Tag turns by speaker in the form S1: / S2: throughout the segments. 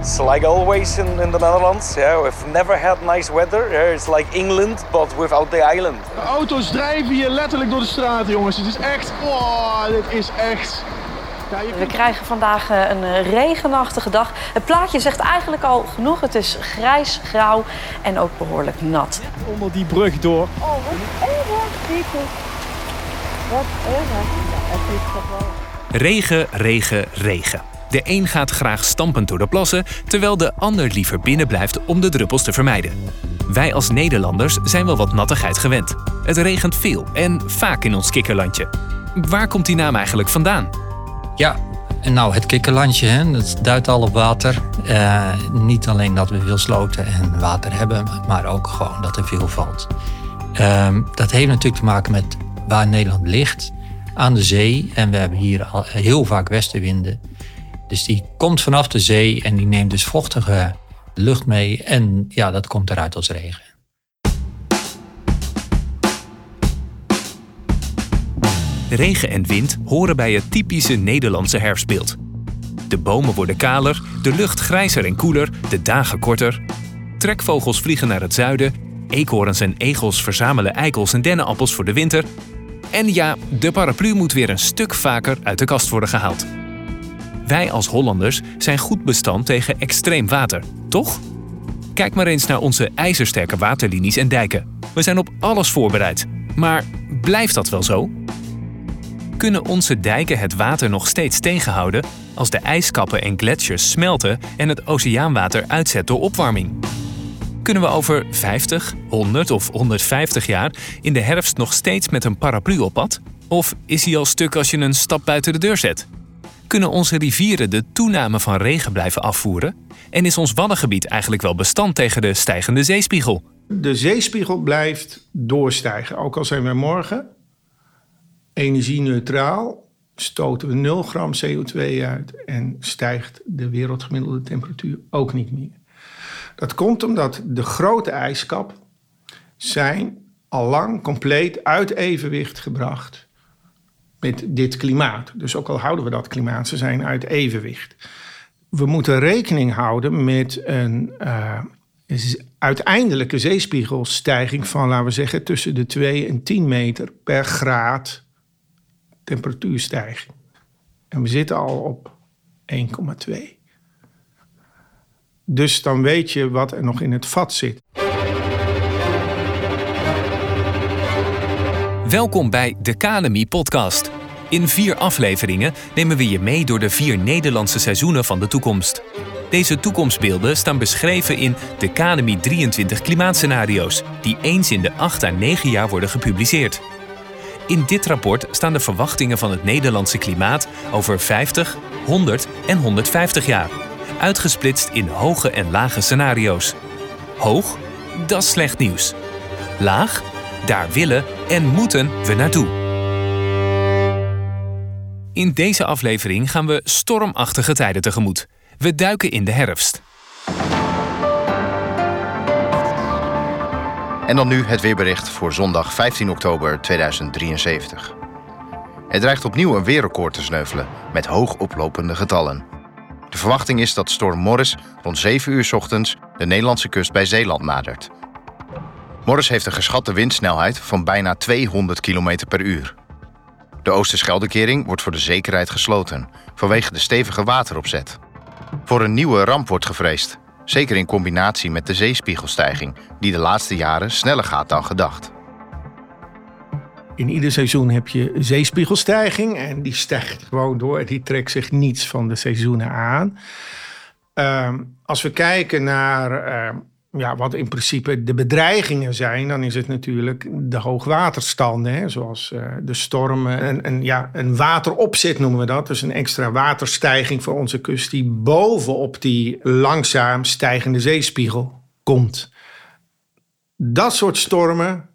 S1: It's like always in, in the Netherlands. Yeah, we've never had nice weather. Yeah, it's like England, but without the island.
S2: De auto's drijven hier letterlijk door de straat, jongens. Het is echt... Oh, dit is echt...
S3: Ja, We krijgen vandaag eh, een eh, regenachtige dag. Het plaatje zegt eigenlijk al genoeg. Het is grijs, grauw en ook behoorlijk nat.
S2: Onder die brug door.
S3: Oh, wat erg, Wat erg.
S4: Regen, regen, regen. De een gaat graag stampend door de plassen, terwijl de ander liever binnen blijft om de druppels te vermijden. Wij als Nederlanders zijn wel wat nattigheid gewend. Het regent veel en vaak in ons kikkerlandje. Waar komt die naam eigenlijk vandaan?
S5: Ja, nou het kikkerlandje, hè, dat duidt al op water. Eh, niet alleen dat we veel sloten en water hebben, maar ook gewoon dat er veel valt. Ehm, dat heeft natuurlijk te maken met waar Nederland ligt, aan de zee. En we hebben hier al heel vaak westenwinden. Dus die komt vanaf de zee en die neemt dus vochtige lucht mee. En ja, dat komt eruit als regen.
S4: Regen en wind horen bij het typische Nederlandse herfstbeeld. De bomen worden kaler, de lucht grijzer en koeler, de dagen korter. Trekvogels vliegen naar het zuiden, eekhoorns en egels verzamelen eikels en dennenappels voor de winter. En ja, de paraplu moet weer een stuk vaker uit de kast worden gehaald. Wij als Hollanders zijn goed bestand tegen extreem water, toch? Kijk maar eens naar onze ijzersterke waterlinies en dijken. We zijn op alles voorbereid. Maar blijft dat wel zo? Kunnen onze dijken het water nog steeds tegenhouden als de ijskappen en gletsjers smelten en het oceaanwater uitzet door opwarming? Kunnen we over 50, 100 of 150 jaar in de herfst nog steeds met een paraplu op pad? Of is hij al stuk als je een stap buiten de deur zet? Kunnen onze rivieren de toename van regen blijven afvoeren? En is ons Waddengebied eigenlijk wel bestand tegen de stijgende zeespiegel?
S6: De zeespiegel blijft doorstijgen. Ook al zijn we morgen energie-neutraal, stoten we 0 gram CO2 uit en stijgt de wereldgemiddelde temperatuur ook niet meer. Dat komt omdat de grote ijskap zijn al lang compleet uit evenwicht gebracht met dit klimaat. Dus ook al houden we dat klimaat, ze zijn uit evenwicht. We moeten rekening houden met een uh, uiteindelijke zeespiegelstijging van, laten we zeggen, tussen de 2 en 10 meter per graad temperatuurstijging. En we zitten al op 1,2. Dus dan weet je wat er nog in het vat zit.
S4: Welkom bij de Academy Podcast. In vier afleveringen nemen we je mee door de vier Nederlandse seizoenen van de toekomst. Deze toekomstbeelden staan beschreven in de Academy 23 klimaatscenario's, die eens in de 8 à 9 jaar worden gepubliceerd. In dit rapport staan de verwachtingen van het Nederlandse klimaat over 50, 100 en 150 jaar, uitgesplitst in hoge en lage scenario's. Hoog, dat is slecht nieuws. Laag, daar willen en moeten we naartoe. In deze aflevering gaan we stormachtige tijden tegemoet. We duiken in de herfst.
S7: En dan nu het weerbericht voor zondag 15 oktober 2073. Er dreigt opnieuw een weerrecord te sneuvelen met hoog oplopende getallen. De verwachting is dat storm Morris rond 7 uur ochtends de Nederlandse kust bij Zeeland nadert. Morris heeft een geschatte windsnelheid van bijna 200 km per uur. De Oosterscheldekering wordt voor de zekerheid gesloten vanwege de stevige wateropzet. Voor een nieuwe ramp wordt gevreesd, zeker in combinatie met de zeespiegelstijging, die de laatste jaren sneller gaat dan gedacht.
S6: In ieder seizoen heb je zeespiegelstijging en die stijgt gewoon door. Die trekt zich niets van de seizoenen aan. Uh, als we kijken naar uh, ja, wat in principe de bedreigingen zijn, dan is het natuurlijk de hoogwaterstanden, hè, zoals uh, de stormen. En, en, ja, een wateropzet noemen we dat. Dus een extra waterstijging voor onze kust die bovenop die langzaam stijgende zeespiegel komt. Dat soort stormen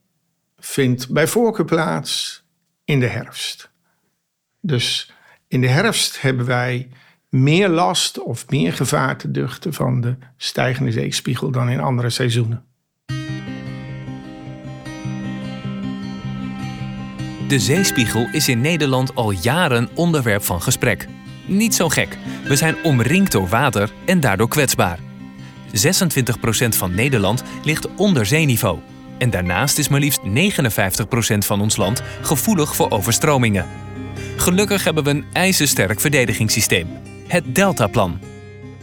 S6: vindt bij voorkeur plaats in de herfst. Dus in de herfst hebben wij meer last of meer gevaar te duchten van de stijgende zeespiegel dan in andere seizoenen.
S4: De zeespiegel is in Nederland al jaren onderwerp van gesprek. Niet zo gek. We zijn omringd door water en daardoor kwetsbaar. 26% van Nederland ligt onder zeeniveau. En daarnaast is maar liefst 59% van ons land gevoelig voor overstromingen. Gelukkig hebben we een ijzersterk verdedigingssysteem. Het Deltaplan.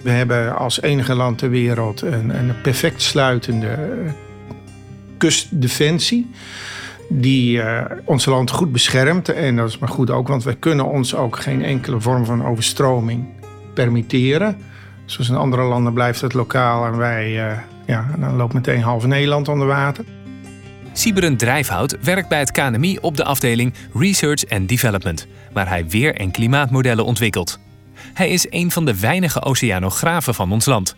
S6: We hebben als enige land ter wereld een, een perfect sluitende kustdefensie. Die uh, ons land goed beschermt. En dat is maar goed ook, want wij kunnen ons ook geen enkele vorm van overstroming permitteren. Zoals in andere landen blijft het lokaal en wij, uh, ja, dan loopt meteen half Nederland onder water.
S4: Siberen Drijfhout werkt bij het KNMI op de afdeling Research and Development, waar hij weer- en klimaatmodellen ontwikkelt. Hij is een van de weinige oceanografen van ons land.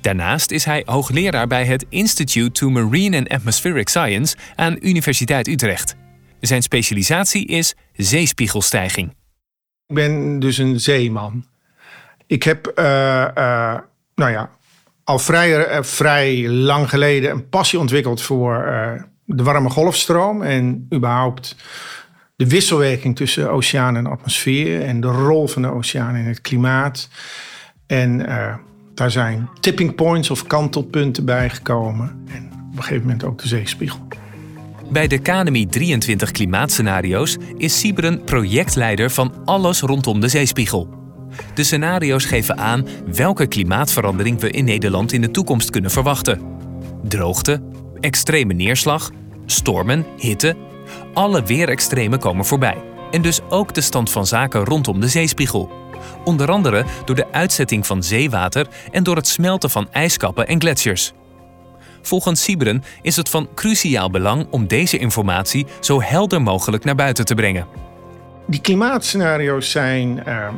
S4: Daarnaast is hij hoogleraar bij het Institute to Marine and Atmospheric Science aan Universiteit Utrecht. Zijn specialisatie is zeespiegelstijging.
S6: Ik ben dus een zeeman. Ik heb, uh, uh, nou ja, al uh, vrij lang geleden een passie ontwikkeld voor de warme golfstroom en überhaupt de wisselwerking tussen oceaan en atmosfeer en de rol van de oceaan in het klimaat. En daar zijn tipping points of kantelpunten bijgekomen. En op een gegeven moment ook de zeespiegel.
S4: Bij de KNMI 23 klimaatscenario's is Siberen projectleider van alles rondom de zeespiegel. De scenario's geven aan welke klimaatverandering we in Nederland in de toekomst kunnen verwachten. Droogte, extreme neerslag, stormen, hitte. Alle weerextremen komen voorbij. En dus ook de stand van zaken rondom de zeespiegel. Onder andere door de uitzetting van zeewater en door het smelten van ijskappen en gletsjers. Volgens Siberen is het van cruciaal belang om deze informatie zo helder mogelijk naar buiten te brengen.
S6: Die klimaatscenario's zijn uh,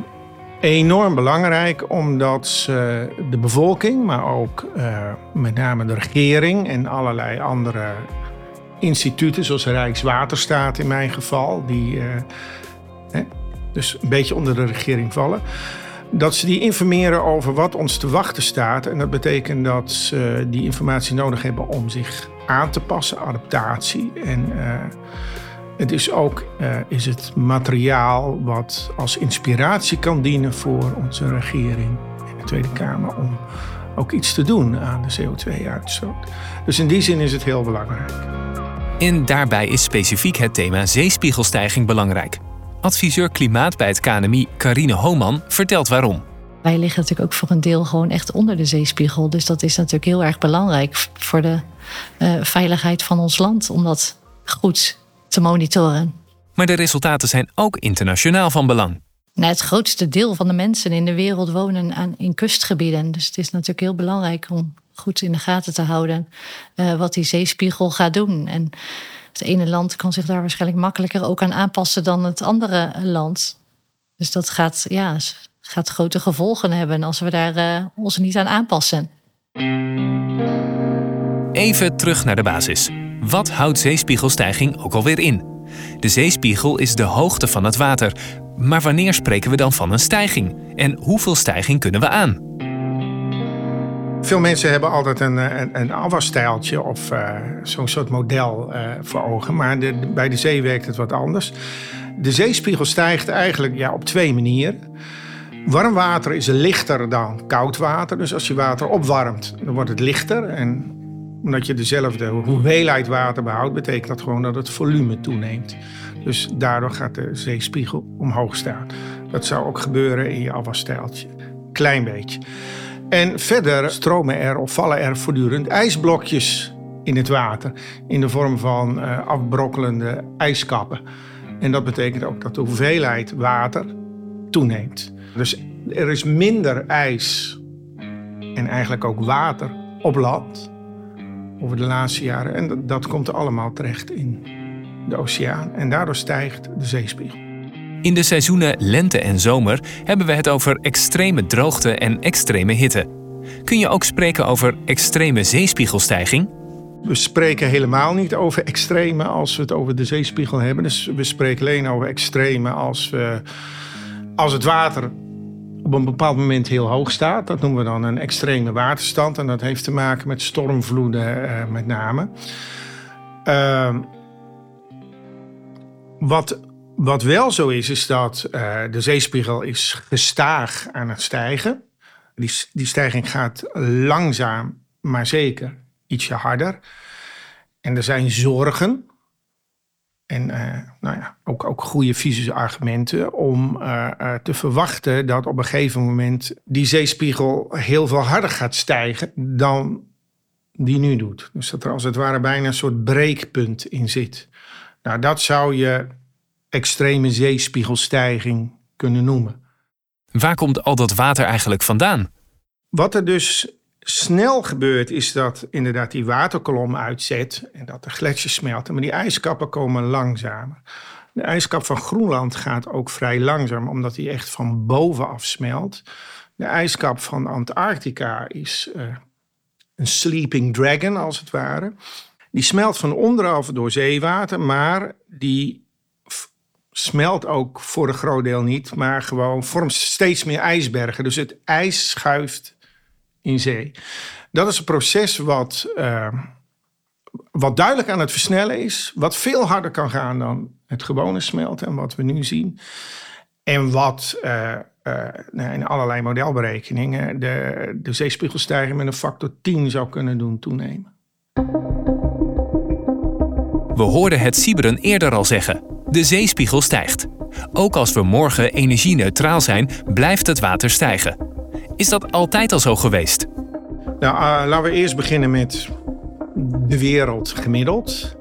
S6: enorm belangrijk omdat ze de bevolking, maar ook uh, met name de regering en allerlei andere instituten, zoals Rijkswaterstaat in mijn geval, die uh, dus een beetje onder de regering vallen. Dat ze die informeren over wat ons te wachten staat. En dat betekent dat ze die informatie nodig hebben om zich aan te passen, adaptatie. En uh, het is ook uh, is het materiaal wat als inspiratie kan dienen voor onze regering en de Tweede Kamer om ook iets te doen aan de CO2-uitstoot. Dus in die zin is het heel belangrijk.
S4: En daarbij is specifiek het thema zeespiegelstijging belangrijk. Adviseur klimaat bij het KNMI, Carine Homan, vertelt waarom.
S8: Wij liggen natuurlijk ook voor een deel gewoon echt onder de zeespiegel. Dus dat is natuurlijk heel erg belangrijk voor de uh, veiligheid van ons land om dat goed te monitoren.
S4: Maar de resultaten zijn ook internationaal van belang.
S8: Nou, het grootste deel van de mensen in de wereld wonen aan, in kustgebieden. Dus het is natuurlijk heel belangrijk om goed in de gaten te houden uh, wat die zeespiegel gaat doen. En het ene land kan zich daar waarschijnlijk makkelijker ook aan aanpassen dan het andere land. Dus dat gaat, ja, gaat grote gevolgen hebben als we daar uh, ons niet aan aanpassen.
S4: Even terug naar de basis. Wat houdt zeespiegelstijging ook alweer in? De zeespiegel is de hoogte van het water. Maar wanneer spreken we dan van een stijging? En hoeveel stijging kunnen we aan?
S6: Veel mensen hebben altijd een, een, een afwasstijltje of uh, zo'n soort model uh, voor ogen. Maar bij de zee werkt het wat anders. De zeespiegel stijgt eigenlijk ja, op twee manieren. Warm water is lichter dan koud water. Dus als je water opwarmt, dan wordt het lichter. En omdat je dezelfde hoeveelheid water behoudt, betekent dat gewoon dat het volume toeneemt. Dus daardoor gaat de zeespiegel omhoog staan. Dat zou ook gebeuren in je afwasstijltje. Klein beetje. En verder stromen er of vallen er voortdurend ijsblokjes in het water. In de vorm van uh, afbrokkelende ijskappen. En dat betekent ook dat de hoeveelheid water toeneemt. Dus er is minder ijs en eigenlijk ook water op land over de laatste jaren. En dat, dat komt allemaal terecht in de oceaan. En daardoor stijgt de zeespiegel.
S4: In de seizoenen lente en zomer hebben we het over extreme droogte en extreme hitte. Kun je ook spreken over extreme zeespiegelstijging?
S6: We spreken helemaal niet over extreme als we het over de zeespiegel hebben. Dus we spreken alleen over extreme als, we, als het water op een bepaald moment heel hoog staat. Dat noemen we dan een extreme waterstand. En dat heeft te maken met stormvloeden uh, met name. Uh, wat Wat wel zo is, is dat uh, de zeespiegel is gestaag aan het stijgen. Die, die stijging gaat langzaam, maar zeker ietsje harder. En er zijn zorgen en uh, nou ja, ook, ook goede fysische argumenten om uh, te verwachten dat op een gegeven moment die zeespiegel heel veel harder gaat stijgen dan die nu doet. Dus dat er als het ware bijna een soort breekpunt in zit. Nou, dat zou je extreme zeespiegelstijging kunnen noemen.
S4: Waar komt al dat water eigenlijk vandaan?
S6: Wat er dus snel gebeurt, is dat inderdaad die waterkolom uitzet en dat de gletsjers smelten. Maar die ijskappen komen langzamer. De ijskap van Groenland gaat ook vrij langzaam, omdat die echt van bovenaf smelt. De ijskap van Antarctica is uh, een sleeping dragon, als het ware. Die smelt van onderaf door zeewater, maar die smelt ook voor een groot deel niet, maar gewoon vormt steeds meer ijsbergen. Dus het ijs schuift in zee. Dat is een proces wat, uh, wat duidelijk aan het versnellen is, wat veel harder kan gaan dan het gewone smelten en wat we nu zien. En wat uh, uh, in allerlei modelberekeningen de, de zeespiegelstijging met een factor 10 zou kunnen doen toenemen.
S4: We hoorden het Sieberen eerder al zeggen. De zeespiegel stijgt. Ook als we morgen energie-neutraal zijn, blijft het water stijgen. Is dat altijd al zo geweest?
S6: Nou, uh, laten we eerst beginnen met de wereld gemiddeld.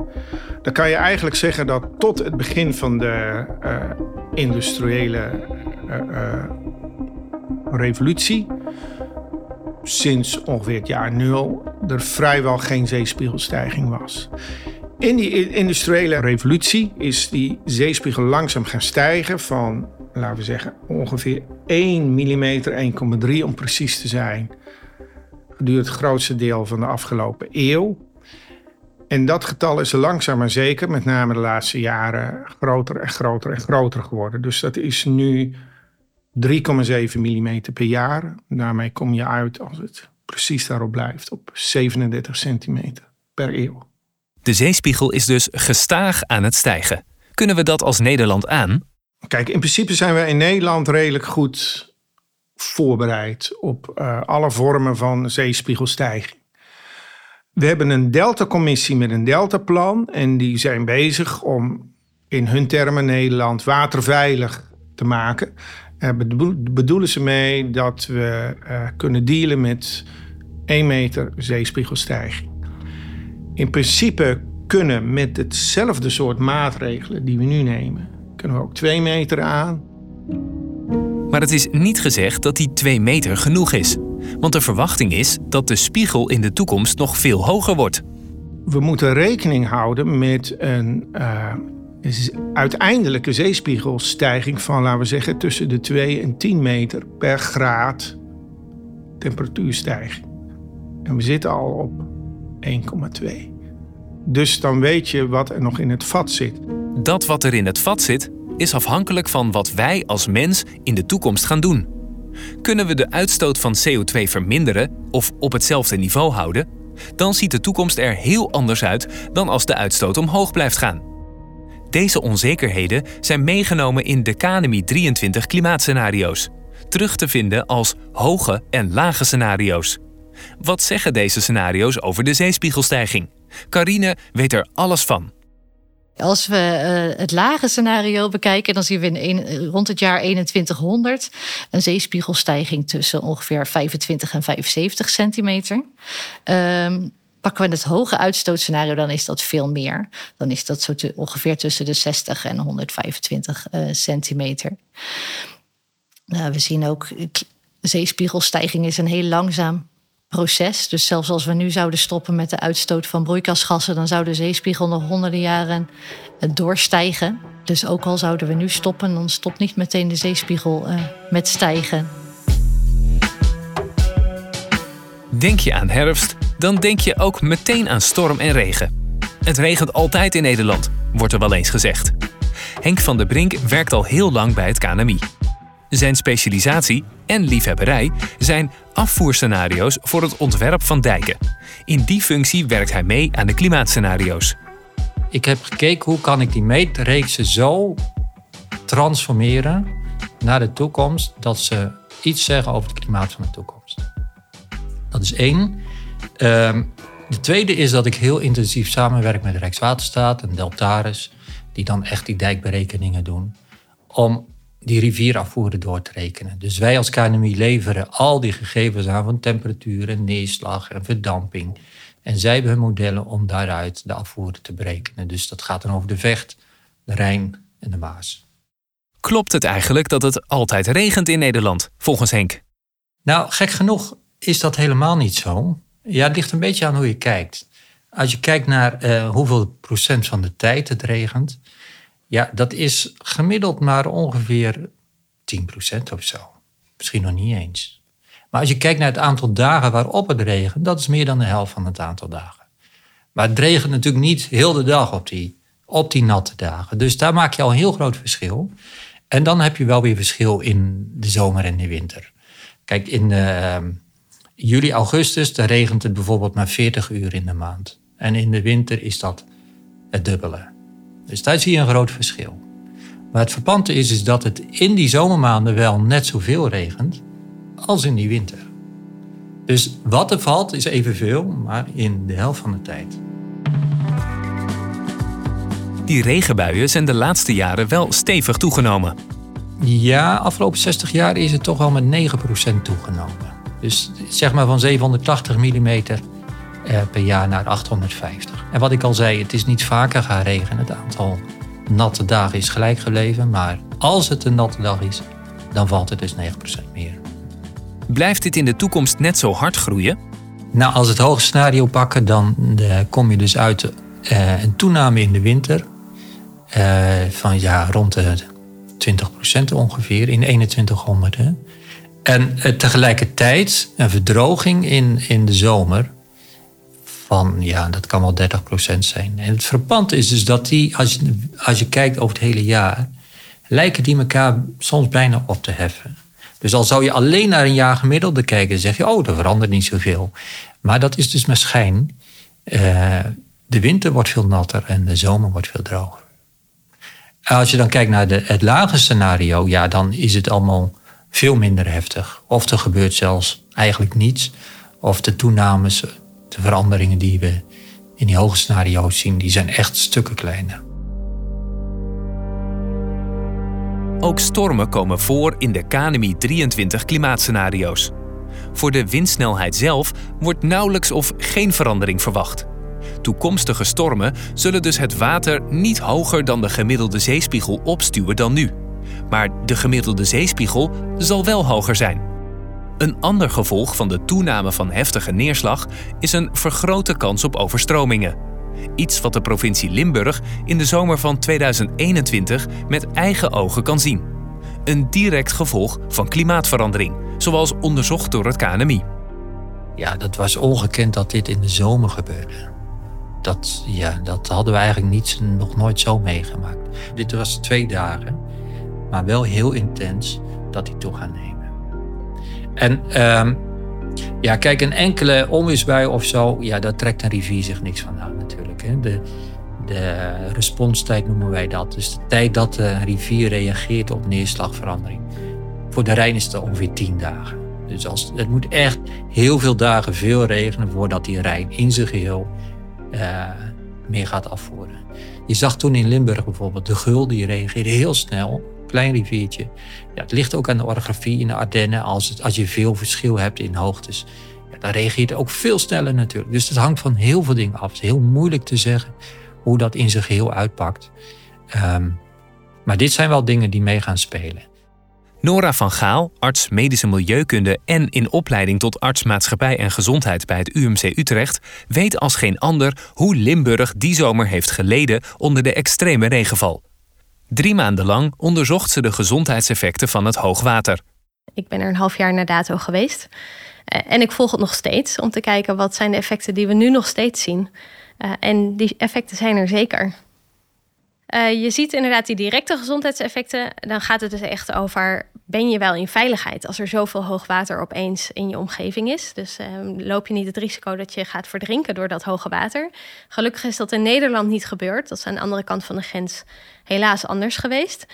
S6: Dan kan je eigenlijk zeggen dat tot het begin van de uh, industriële uh, revolutie, sinds ongeveer het jaar nul, er vrijwel geen zeespiegelstijging was. In die industriële revolutie is die zeespiegel langzaam gaan stijgen van, laten we zeggen, ongeveer 1 mm, 1,3 om precies te zijn, gedurende het grootste deel van de afgelopen eeuw. En dat getal is langzaam maar zeker, met name de laatste jaren, groter en groter en groter geworden. Dus dat is nu 3,7 mm per jaar. Daarmee kom je uit, als het precies daarop blijft, op 37 centimeter per eeuw.
S4: De zeespiegel is dus gestaag aan het stijgen. Kunnen we dat als Nederland aan?
S6: Kijk, in principe zijn we in Nederland redelijk goed voorbereid op uh, alle vormen van zeespiegelstijging. We hebben een Delta-commissie met een Deltaplan en die zijn bezig om in hun termen Nederland waterveilig te maken. Uh, bedoelen ze mee dat we uh, kunnen dealen met 1 meter zeespiegelstijging. In principe kunnen met hetzelfde soort maatregelen die we nu nemen, kunnen we ook 2 meter aan.
S4: Maar het is niet gezegd dat die 2 meter genoeg is. Want de verwachting is dat de spiegel in de toekomst nog veel hoger wordt.
S6: We moeten rekening houden met een uh, uiteindelijke zeespiegelstijging van, laten we zeggen, tussen de 2 en 10 meter per graad temperatuurstijging. En we zitten al op 1,2. Dus dan weet je wat er nog in het vat zit.
S4: Dat wat er in het vat zit, is afhankelijk van wat wij als mens in de toekomst gaan doen. Kunnen we de uitstoot van CO2 verminderen of op hetzelfde niveau houden, dan ziet de toekomst er heel anders uit dan als de uitstoot omhoog blijft gaan. Deze onzekerheden zijn meegenomen in de KNMI 23 klimaatscenario's, terug te vinden als hoge en lage scenario's. Wat zeggen deze scenario's over de zeespiegelstijging? Carine weet er alles van.
S8: Als we uh, het lage scenario bekijken, dan zien we in een, rond het jaar 2100 een zeespiegelstijging tussen ongeveer 25 en 75 centimeter. Um, pakken we het hoge uitstootscenario, dan is dat veel meer. Dan is dat zo ongeveer tussen de 60 en 125 uh, centimeter. Uh, we zien ook zeespiegelstijging is een heel langzaam proces. Dus zelfs als we nu zouden stoppen met de uitstoot van broeikasgassen, dan zou de zeespiegel nog honderden jaren eh, doorstijgen. Dus ook al zouden we nu stoppen, dan stopt niet meteen de zeespiegel uh, met stijgen.
S4: Denk je aan herfst, dan denk je ook meteen aan storm en regen. Het regent altijd in Nederland, wordt er wel eens gezegd. Henk van der Brink werkt al heel lang bij het KNMI. Zijn specialisatie en liefhebberij zijn afvoerscenario's voor het ontwerp van dijken. In die functie werkt hij mee aan de klimaatscenario's.
S5: Ik heb gekeken hoe kan ik die meetreeksen zo transformeren naar de toekomst. Dat ze iets zeggen over het klimaat van de toekomst. Dat is één. Ehm, de tweede is dat ik heel intensief samenwerk met Rijkswaterstaat en Deltaris. Die dan echt die dijkberekeningen doen. Om die rivierafvoeren door te rekenen. Dus wij als KNMI leveren al die gegevens aan van temperatuur en neerslag en verdamping. En zij hebben hun modellen om daaruit de afvoeren te berekenen. Dus dat gaat dan over de Vecht, de Rijn en de Maas.
S4: Klopt het eigenlijk dat het altijd regent in Nederland, volgens Henk?
S5: Nou, gek genoeg is dat helemaal niet zo. Ja, het ligt een beetje aan hoe je kijkt. Als je kijkt naar eh, hoeveel procent van de tijd het regent, ja, dat is gemiddeld maar ongeveer 10 procent of zo. Misschien nog niet eens. Maar als je kijkt naar het aantal dagen waarop het regent, dat is meer dan de helft van het aantal dagen. Maar het regent natuurlijk niet heel de dag op die, op die natte dagen. Dus daar maak je al een heel groot verschil. En dan heb je wel weer verschil in de zomer en de winter. Kijk, in uh, juli, augustus, dan regent het bijvoorbeeld maar 40 uur in de maand. En in de winter is dat het dubbele. Dus daar zie je een groot verschil. Maar het verpante is, is dat het in die zomermaanden wel net zoveel regent als in die winter. Dus wat er valt is evenveel, maar in de helft van de tijd.
S4: Die regenbuien zijn de laatste jaren wel stevig toegenomen.
S5: Ja, afgelopen 60 jaar is het toch wel met 9% toegenomen. Dus zeg maar van 780 mm eh, per jaar naar 850. En wat ik al zei, het is niet vaker gaan regenen. Het aantal natte dagen is gelijk gebleven. Maar als het een natte dag is, dan valt het dus 9% meer.
S4: Blijft dit in de toekomst net zo hard groeien?
S5: Nou, als we het hoge scenario pakken, dan uh, kom je dus uit uh, een toename in de winter. Uh, van ja, rond de 20% ongeveer in 2100. Hè. En tegelijkertijd een verdroging in, in de zomer van, ja, dat kan wel 30% zijn. En het verpand is dus dat die, als je, als je kijkt over het hele jaar, lijken die elkaar soms bijna op te heffen. Dus al zou je alleen naar een jaar gemiddelde kijken, dan zeg je, oh, er verandert niet zoveel. Maar dat is dus maar schijn. Uh, de winter wordt veel natter en de zomer wordt veel droger. Als je dan kijkt naar de, het lage scenario, ja, dan is het allemaal veel minder heftig. Of er gebeurt zelfs eigenlijk niets. Of de toenames, de veranderingen die we in die hoge scenario's zien, die zijn echt stukken kleiner.
S4: Ook stormen komen voor in de KNMI 23 klimaatscenario's. Voor de windsnelheid zelf wordt nauwelijks of geen verandering verwacht. Toekomstige stormen zullen dus het water niet hoger dan de gemiddelde zeespiegel opstuwen dan nu. Maar de gemiddelde zeespiegel zal wel hoger zijn. Een ander gevolg van de toename van heftige neerslag is een vergrote kans op overstromingen. Iets wat de provincie Limburg in de zomer van 2021 met eigen ogen kan zien. Een direct gevolg van klimaatverandering, zoals onderzocht door het KNMI.
S5: Ja, dat was ongekend dat dit in de zomer gebeurde. Dat, ja, dat hadden we eigenlijk niet, nog nooit zo meegemaakt. Dit was twee dagen, maar wel heel intens dat toe gaan nemen. En um, ja, kijk, een enkele onweersbui of zo, ja, daar trekt een rivier zich niks van aan natuurlijk. Hè. De, de responstijd noemen wij dat. Dus de tijd dat de rivier reageert op neerslagverandering. Voor de Rijn is het ongeveer tien dagen. Dus als, het moet echt heel veel dagen veel regenen voordat die Rijn in zijn geheel uh, meer gaat afvoeren. Je zag toen in Limburg bijvoorbeeld de Gul, die reageerde heel snel klein riviertje. Ja, het ligt ook aan de orografie in de Ardennen. Als, als je veel verschil hebt in hoogtes, ja, dan reageert het ook veel sneller natuurlijk. Dus het hangt van heel veel dingen af. Het is heel moeilijk te zeggen hoe dat in zijn geheel uitpakt. Um, maar dit zijn wel dingen die mee gaan spelen.
S4: Nora van Gaal, arts medische milieukunde en in opleiding tot arts maatschappij en gezondheid bij het UMC Utrecht, weet als geen ander hoe Limburg die zomer heeft geleden onder de extreme regenval. Drie maanden lang onderzocht ze de gezondheidseffecten van het hoogwater.
S9: Ik ben er een half jaar naar dato geweest. Eh, en ik volg het nog steeds om te kijken wat zijn de effecten die we nu nog steeds zien. Uh, en die effecten zijn er zeker. Uh, je ziet inderdaad die directe gezondheidseffecten. Dan gaat het dus echt over: ben je wel in veiligheid als er zoveel hoogwater opeens in je omgeving is? Dus uh, loop je niet het risico dat je gaat verdrinken door dat hoge water? Gelukkig is dat in Nederland niet gebeurd. Dat is aan de andere kant van de grens helaas anders geweest.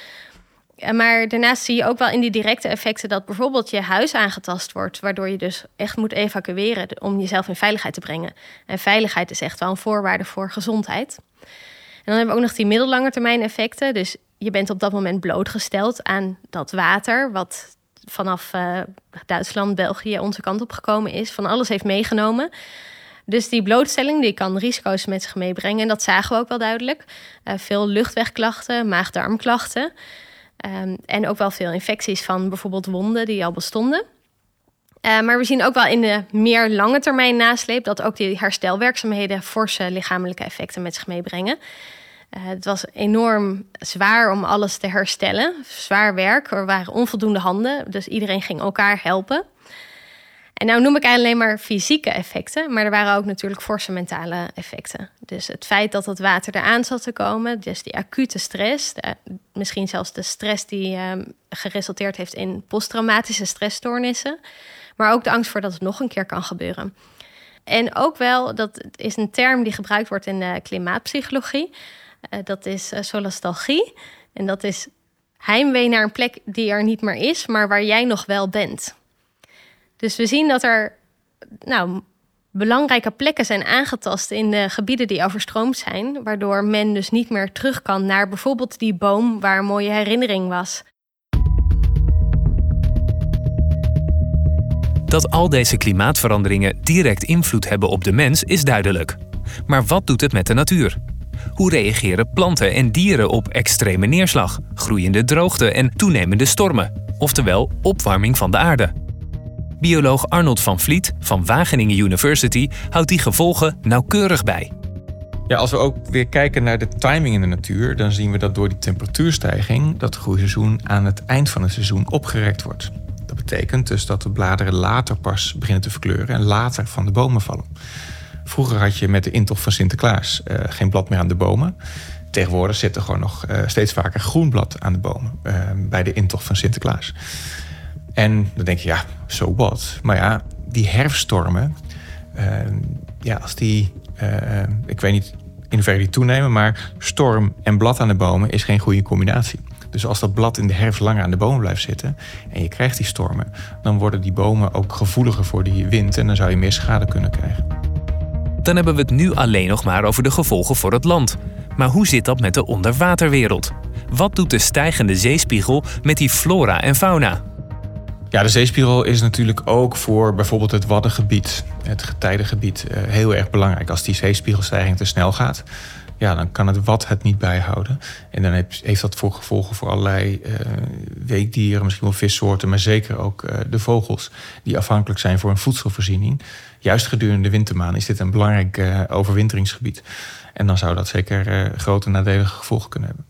S9: Maar daarnaast zie je ook wel in die directe effecten dat bijvoorbeeld je huis aangetast wordt, waardoor je dus echt moet evacueren om jezelf in veiligheid te brengen. En veiligheid is echt wel een voorwaarde voor gezondheid. En dan hebben we ook nog die middellange termijn effecten. Dus je bent op dat moment blootgesteld aan dat water, wat vanaf uh, Duitsland, België onze kant op gekomen is, van alles heeft meegenomen. Dus die blootstelling die kan risico's met zich meebrengen. En dat zagen we ook wel duidelijk. Uh, veel luchtwegklachten, maag-darmklachten. Um, en ook wel veel infecties van bijvoorbeeld wonden die al bestonden. Uh, maar we zien ook wel in de meer lange termijn nasleep dat ook die herstelwerkzaamheden forse lichamelijke effecten met zich meebrengen. Uh, het was enorm zwaar om alles te herstellen. Zwaar werk. Er waren onvoldoende handen. Dus iedereen ging elkaar helpen. En nou noem ik alleen maar fysieke effecten, maar er waren ook natuurlijk forse mentale effecten. Dus het feit dat het water eraan zat te komen, dus die acute stress, misschien zelfs de stress die uh, geresulteerd heeft in posttraumatische stressstoornissen, maar ook de angst voor dat het nog een keer kan gebeuren. En ook wel, dat is een term die gebruikt wordt in de klimaatpsychologie, uh, dat is uh, solastalgie. En dat is heimwee naar een plek die er niet meer is, maar waar jij nog wel bent. Dus we zien dat er nou, belangrijke plekken zijn aangetast in de gebieden die overstroomd zijn, waardoor men dus niet meer terug kan naar bijvoorbeeld die boom waar een mooie herinnering was.
S4: Dat al deze klimaatveranderingen direct invloed hebben op de mens is duidelijk. Maar wat doet het met de natuur? Hoe reageren planten en dieren op extreme neerslag, groeiende droogte en toenemende stormen, oftewel opwarming van de aarde? Bioloog Arnold van Vliet van Wageningen University houdt die gevolgen nauwkeurig bij.
S10: Ja, als we ook weer kijken naar de timing in de natuur, dan zien we dat door die temperatuurstijging dat groeiseizoen aan het eind van het seizoen opgerekt wordt. Dat betekent dus dat de bladeren later pas beginnen te verkleuren en later van de bomen vallen. Vroeger had je met de intocht van Sinterklaas uh, geen blad meer aan de bomen. Tegenwoordig zit er gewoon nog uh, steeds vaker groen blad aan de bomen uh, bij de intocht van Sinterklaas. En dan denk je, ja, zo wat. Maar ja, die herfststormen, ja, als die, ik weet niet in hoeverre die toenemen, maar storm en blad aan de bomen is geen goede combinatie. Dus als dat blad in de herfst langer aan de bomen blijft zitten en je krijgt die stormen, dan worden die bomen ook gevoeliger voor die wind en dan zou je meer schade kunnen krijgen.
S4: Dan hebben we het nu alleen nog maar over de gevolgen voor het land. Maar hoe zit dat met de onderwaterwereld? Wat doet de stijgende zeespiegel met die flora en fauna?
S10: Ja, de zeespiegel is natuurlijk ook voor bijvoorbeeld het Waddengebied, het getijdengebied, eh, heel erg belangrijk. Als die zeespiegelstijging te snel gaat, ja, dan kan het Wad het niet bijhouden. En dan heeft dat voor gevolgen voor allerlei uh, weekdieren, misschien wel vissoorten, maar zeker ook uh, de vogels die afhankelijk zijn voor een voedselvoorziening. Juist gedurende de wintermaanden is dit een belangrijk uh, overwinteringsgebied. En dan zou dat zeker grote nadelige gevolgen kunnen hebben.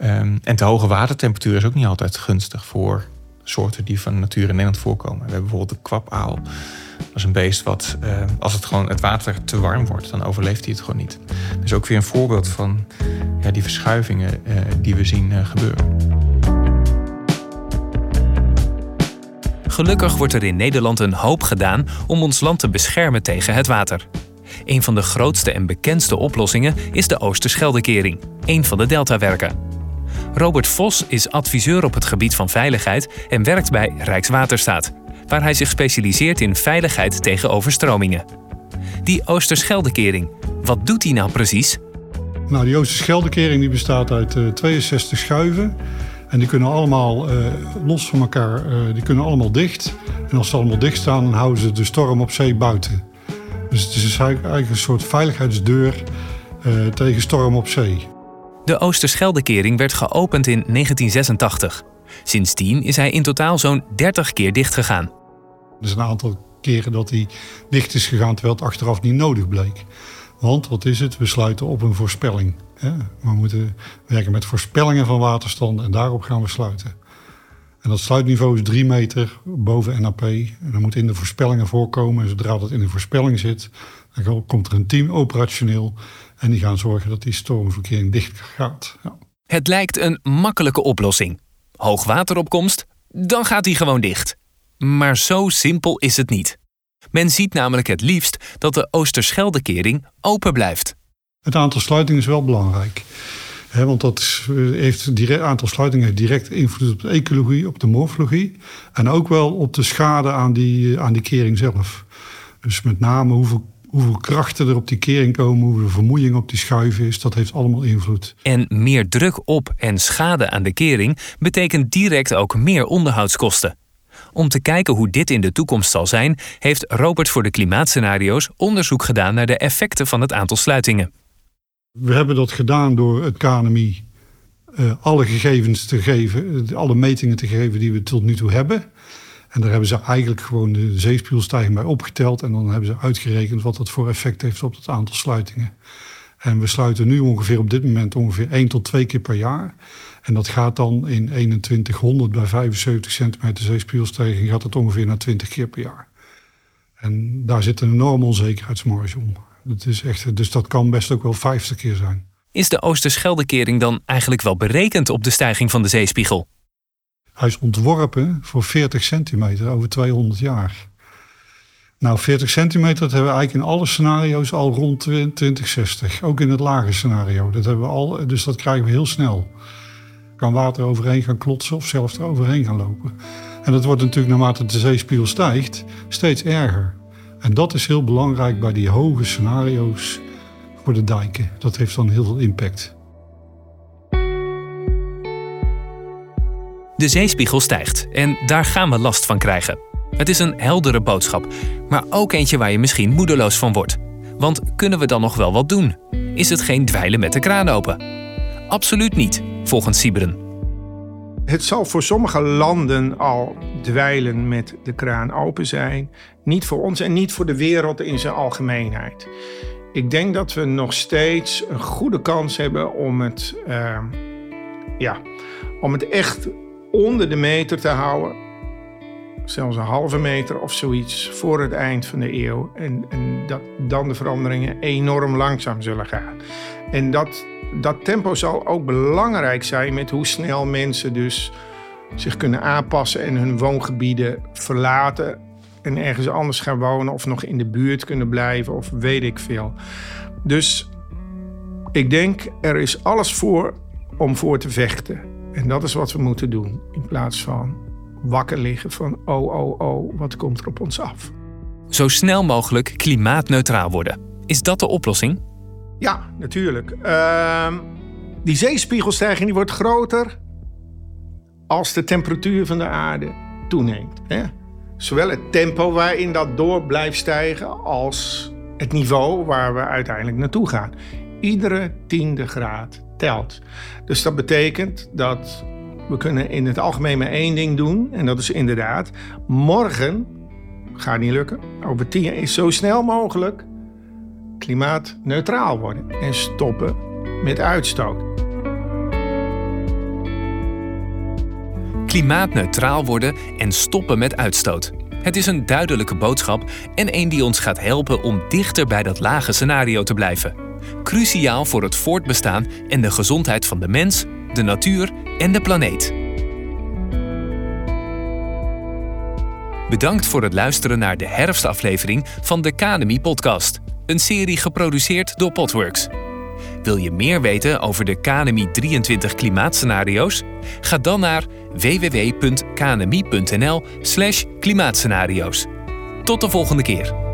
S10: Um, en te hoge watertemperatuur is ook niet altijd gunstig voor soorten die van natuur in Nederland voorkomen. We hebben bijvoorbeeld de kwapaal. Dat is een beest wat, uh, als het gewoon het water te warm wordt, dan overleeft hij het gewoon niet. Dus ook weer een voorbeeld van ja, die verschuivingen uh, die we zien uh, gebeuren.
S4: Gelukkig wordt er in Nederland een hoop gedaan om ons land te beschermen tegen het water. Een van de grootste en bekendste oplossingen is de Oosterscheldekering, een van de deltawerken. Robert Vos is adviseur op het gebied van veiligheid en werkt bij Rijkswaterstaat, waar hij zich specialiseert in veiligheid tegen overstromingen. Die Oosterscheldekering, wat doet die nou precies?
S11: Nou, die Oosterscheldekering die bestaat uit uh, 62 schuiven. En die kunnen allemaal uh, los van elkaar, uh, die kunnen allemaal dicht. En als ze allemaal dicht staan, dan houden ze de storm op zee buiten. Dus het is eigenlijk een soort veiligheidsdeur tegen storm op zee.
S4: De Oosterscheldekering werd geopend in 1986. Sindsdien is hij in totaal zo'n 30 keer dichtgegaan.
S11: Er is een aantal keren dat hij dicht is gegaan terwijl het achteraf niet nodig bleek. Want wat is het? We sluiten op een voorspelling. We moeten werken met voorspellingen van waterstanden en daarop gaan we sluiten. En dat sluitniveau is 3 meter boven NAP. En dat moet in de voorspellingen voorkomen. En zodra dat in de voorspelling zit, dan komt er een team operationeel. En die gaan zorgen dat die stormverkering dicht gaat. Ja.
S4: Het lijkt een makkelijke oplossing. Hoogwateropkomst, dan gaat die gewoon dicht. Maar zo simpel is het niet. Men ziet namelijk het liefst dat de Oosterscheldekering open blijft.
S11: Het aantal sluitingen is wel belangrijk. Want dat eh, heeft direct, aantal sluitingen direct invloed op de ecologie, op de morfologie. En ook wel op de schade aan die, eh, aan die kering zelf. Dus met name hoeveel, hoeveel krachten er op die kering komen, hoeveel vermoeiing op die schuiven is, dat heeft allemaal invloed.
S4: En meer druk op en schade aan de kering betekent direct ook meer onderhoudskosten. Om te kijken hoe dit in de toekomst zal zijn, heeft Robert voor de klimaatscenario's onderzoek gedaan naar de effecten van het aantal sluitingen.
S11: We hebben dat gedaan door het KNMI uh, alle gegevens te geven, alle metingen te geven die we tot nu toe hebben. En daar hebben ze eigenlijk gewoon de zeespiegelstijging bij opgeteld. En dan hebben ze uitgerekend wat dat voor effect heeft op het aantal sluitingen. En we sluiten nu ongeveer op dit moment ongeveer 1 tot 2 keer per jaar. En dat gaat dan in 2100 bij 75 centimeter zeespiegelstijging gaat het ongeveer naar 20 keer per jaar. En daar zit een enorme onzekerheidsmarge om. Dat is echt, dus dat kan best ook wel 50 keer zijn.
S4: Is de Oosterscheldekering dan eigenlijk wel berekend op de stijging van de zeespiegel?
S11: Hij is ontworpen voor 40 centimeter over 200 jaar. Nou, 40 centimeter, dat hebben we eigenlijk in alle scenario's al rond 2060. Ook in het lage scenario. Dat hebben we al, dus dat krijgen we heel snel. Kan water overheen gaan klotsen of zelfs er overheen gaan lopen. En dat wordt natuurlijk naarmate de zeespiegel stijgt steeds erger. En dat is heel belangrijk bij die hoge scenario's voor de dijken. Dat heeft dan heel veel impact.
S4: De zeespiegel stijgt en daar gaan we last van krijgen. Het is een heldere boodschap, maar ook eentje waar je misschien moedeloos van wordt. Want kunnen we dan nog wel wat doen? Is het geen dweilen met de kraan open? Absoluut niet, volgens Sieberen.
S6: Het zal voor sommige landen al dweilen met de kraan open zijn. Niet voor ons en niet voor de wereld in zijn algemeenheid. Ik denk dat we nog steeds een goede kans hebben om het, uh, ja, om het echt onder de meter te houden zelfs een halve meter of zoiets voor het eind van de eeuw. En, en dat dan de veranderingen enorm langzaam zullen gaan. En dat, dat tempo zal ook belangrijk zijn met hoe snel mensen dus zich kunnen aanpassen en hun woongebieden verlaten en ergens anders gaan wonen of nog in de buurt kunnen blijven of weet ik veel. Dus ik denk er is alles voor om voor te vechten. En dat is wat we moeten doen in plaats van wakker liggen van oh, oh, oh, wat komt er op ons af?
S4: Zo snel mogelijk klimaatneutraal worden. Is dat de oplossing?
S6: Ja, natuurlijk. Uh, die zeespiegelstijging die wordt groter als de temperatuur van de aarde toeneemt. Hè? Zowel het tempo waarin dat door blijft stijgen als het niveau waar we uiteindelijk naartoe gaan. Iedere tiende graad telt. Dus dat betekent dat we kunnen in het algemeen maar één ding doen. En dat is inderdaad, morgen, gaat niet lukken, over tien is zo snel mogelijk klimaatneutraal worden. En stoppen met uitstoot.
S4: Klimaatneutraal worden en stoppen met uitstoot. Het is een duidelijke boodschap en een die ons gaat helpen om dichter bij dat lage scenario te blijven. Cruciaal voor het voortbestaan en de gezondheid van de mens, de natuur en de planeet. Bedankt voor het luisteren naar de herfstaflevering van de Academy Podcast, een serie geproduceerd door Potworks. Wil je meer weten over de KNMI 23 klimaatscenario's? Ga dan naar www.knmi.nl/klimaatscenario's. Tot de volgende keer.